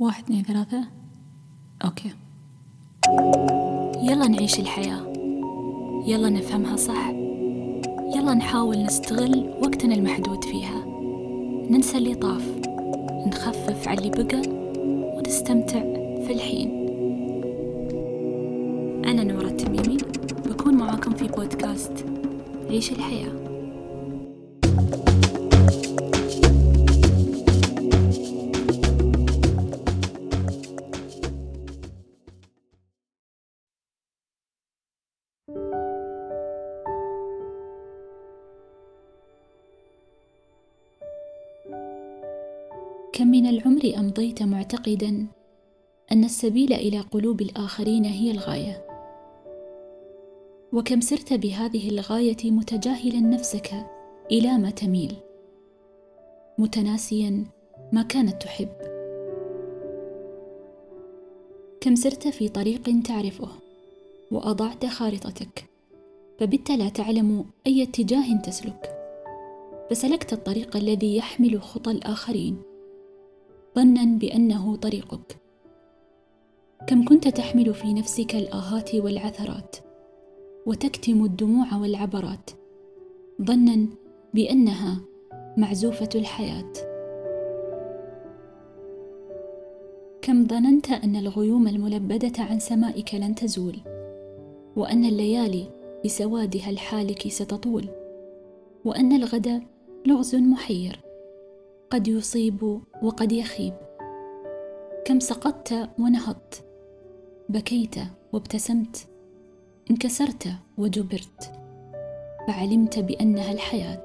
واحد اثنين ثلاثة. أوكي. يلا نعيش الحياة. يلا نفهمها صح. يلا نحاول نستغل وقتنا المحدود فيها. ننسى اللي طاف. نخفف على اللي بقى ونستمتع في الحين. أنا نورة التميمي بكون معاكم في بودكاست عيش الحياة. كم من العمر أمضيت معتقدا أن السبيل إلى قلوب الآخرين هي الغاية. وكم سرت بهذه الغاية متجاهلا نفسك إلى ما تميل متناسيا ما كانت تحب. كم سرت في طريق تعرفه وأضعت خارطتك فبت لا تعلم أي اتجاه تسلك. فسلكت الطريق الذي يحمل خطى الآخرين ظنا بأنه طريقك. كم كنت تحمل في نفسك الآهات والعثرات وتكتم الدموع والعبرات ظنا بأنها معزوفة الحياة. كم ظننت أن الغيوم الملبدة عن سمائك لن تزول وأن الليالي بسوادها الحالك ستطول وأن الغد لغز محير. قد يصيب وقد يخيب. كم سقطت ونهضت. بكيت وابتسمت. انكسرت وجبرت. فعلمت بأنها الحياة.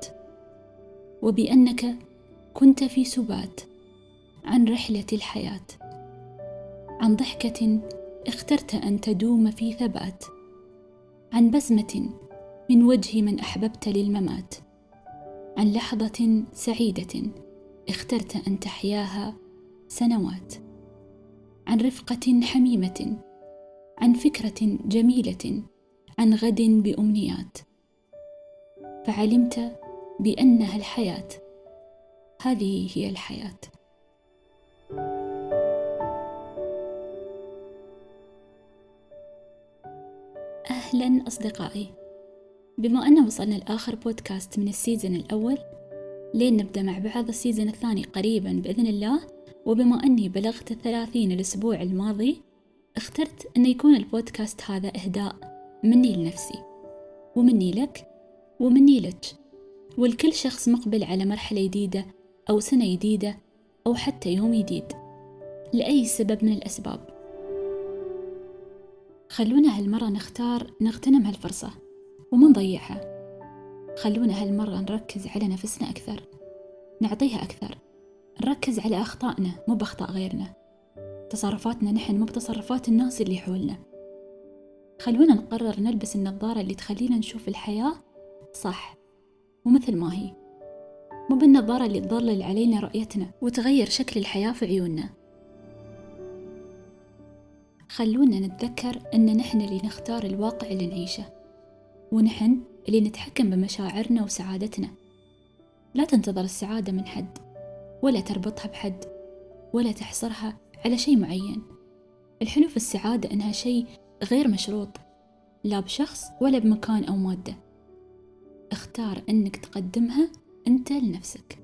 وبأنك كنت في سبات عن رحلة الحياة. عن ضحكة اخترت أن تدوم في ثبات. عن بسمه من وجه من أحببت للممات. عن لحظة سعيدة اخترت أن تحياها سنوات. عن رفقة حميمة عن فكرة جميلة عن غد بأمنيات. فعلمت بأنها الحياة. هذه هي الحياة. أهلا أصدقائي. بما ان وصلنا لآخر بودكاست من ال season الأول لين نبدأ مع بعض ال season الثاني قريبا بإذن الله. وبما أني بلغت الثلاثين الأسبوع الماضي اخترت أن يكون البودكاست هذا إهداء مني لنفسي ومني لك ومني لك. ولكل شخص مقبل على مرحلة جديدة أو سنة جديدة أو حتى يوم جديد لأي سبب من الأسباب. خلونا هالمرة نختار نغتنم هالفرصة. وما نضيعها. خلونا هالمرة نركز على نفسنا أكثر. نعطيها أكثر. نركز على أخطائنا مو بأخطاء غيرنا. تصرفاتنا نحن مو بتصرفات الناس اللي حولنا. خلونا نقرر نلبس النظارة اللي تخلينا نشوف الحياة صح ومثل ما هي. مو بالنظارة اللي تضلل علينا رؤيتنا وتغير شكل الحياة في عيوننا. خلونا نتذكر أن نحن اللي نختار الواقع اللي نعيشه. ونحن اللي نتحكم بمشاعرنا وسعادتنا. لا تنتظر السعادة من حد ولا تربطها بحد ولا تحصرها على شيء معين. الحلو في السعادة إنها شيء غير مشروط لا بشخص ولا بمكان أو مادة. اختار إنك تقدمها أنت لنفسك.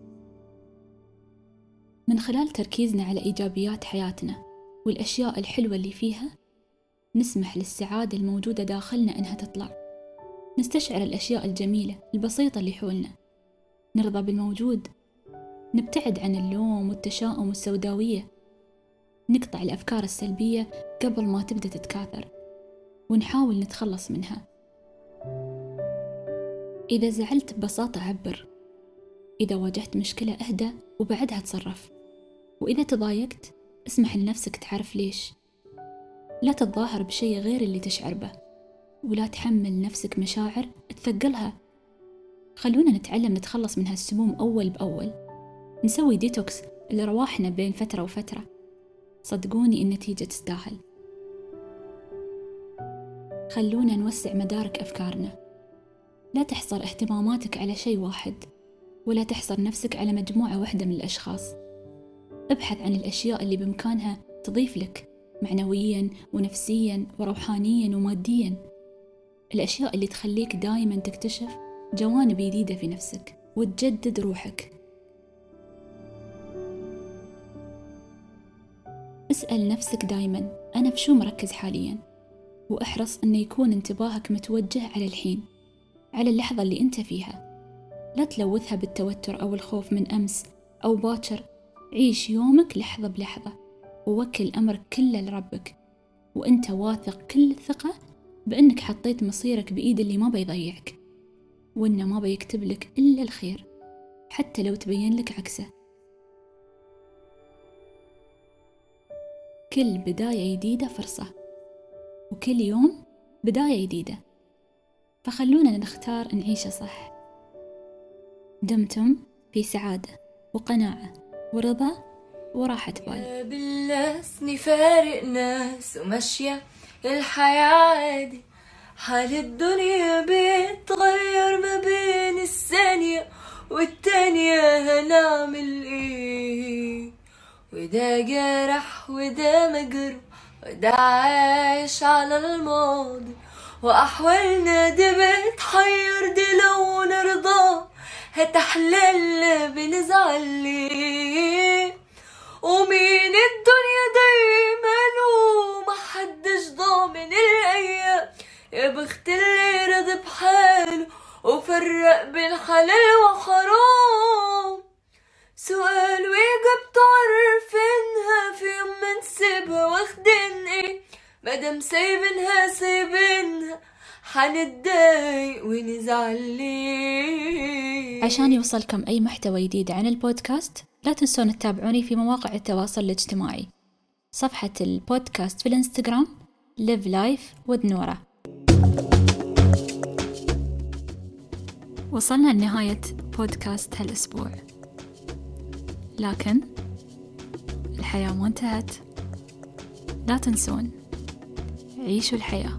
من خلال تركيزنا على إيجابيات حياتنا والأشياء الحلوة اللي فيها نسمح للسعادة الموجودة داخلنا إنها تطلع. نستشعر الأشياء الجميلة البسيطة اللي حولنا. نرضى بالموجود. نبتعد عن اللوم والتشاؤم والسوداوية. نقطع الأفكار السلبية قبل ما تبدأ تتكاثر. ونحاول نتخلص منها. إذا زعلت ببساطة عبر. إذا واجهت مشكلة أهدى وبعدها تصرف وإذا تضايقت اسمح لنفسك تعرف ليش. لا تتظاهر بشيء غير اللي تشعر به. ولا تحمل نفسك مشاعر تثقلها. خلونا نتعلم نتخلص من هالسموم أول بأول. نسوي ديتوكس لرواحنا بين فترة وفترة. صدقوني النتيجة تستاهل. خلونا نوسع مدارك أفكارنا. لا تحصر اهتماماتك على شيء واحد ولا تحصر نفسك على مجموعة واحدة من الأشخاص. ابحث عن الأشياء اللي بإمكانها تضيف لك معنويا ونفسيا وروحانيا وماديا. الأشياء اللي تخليك دايما تكتشف جوانب جديدة في نفسك وتجدد روحك. اسأل نفسك دايما أنا في شو مركز حاليا؟ وأحرص أن يكون انتباهك متوجه على الحين على اللحظة اللي أنت فيها. لا تلوثها بالتوتر أو الخوف من أمس أو باكر. عيش يومك لحظة بلحظة ووكل أمرك كله لربك. وأنت واثق كل الثقة بأنك حطيت مصيرك بإيد اللي ما بيضيعك وإنه ما بيكتب لك إلا الخير حتى لو تبين لك عكسه. كل بداية جديدة فرصة وكل يوم بداية جديدة. فخلونا نختار نعيشه صح. دمتم في سعادة وقناعة ورضا وراحة بال. بالله سني فارق ناس وماشية الحياة عادي حال الدنيا بيتغير ما بين الثانية والتانية؟ هنعمل إيه وده جرح وده مجروح وده عايش على الماضي. وأحوالنا دي بتحير دي لو نرضى هتحلل بنزعل ليه؟ ومين الدنيا دايما ومحدش ضامن الأيام يا بخت اللي رضى بحاله وفرق بين حلال وحرام. سؤال وإجابته عارفينها في يوم ما نسيبها واخدين إيه؟ مادام سايبينها سايبينها. حنتضايق ونزعل ليه عشان يوصلكم أي محتوى جديد عن البودكاست لا تنسون تتابعوني في مواقع التواصل الاجتماعي. صفحة البودكاست في الانستغرام live life with نورة وصلنا لنهاية بودكاست هالأسبوع. لكن الحياة ما انتهت. لا تنسون عيشوا الحياة.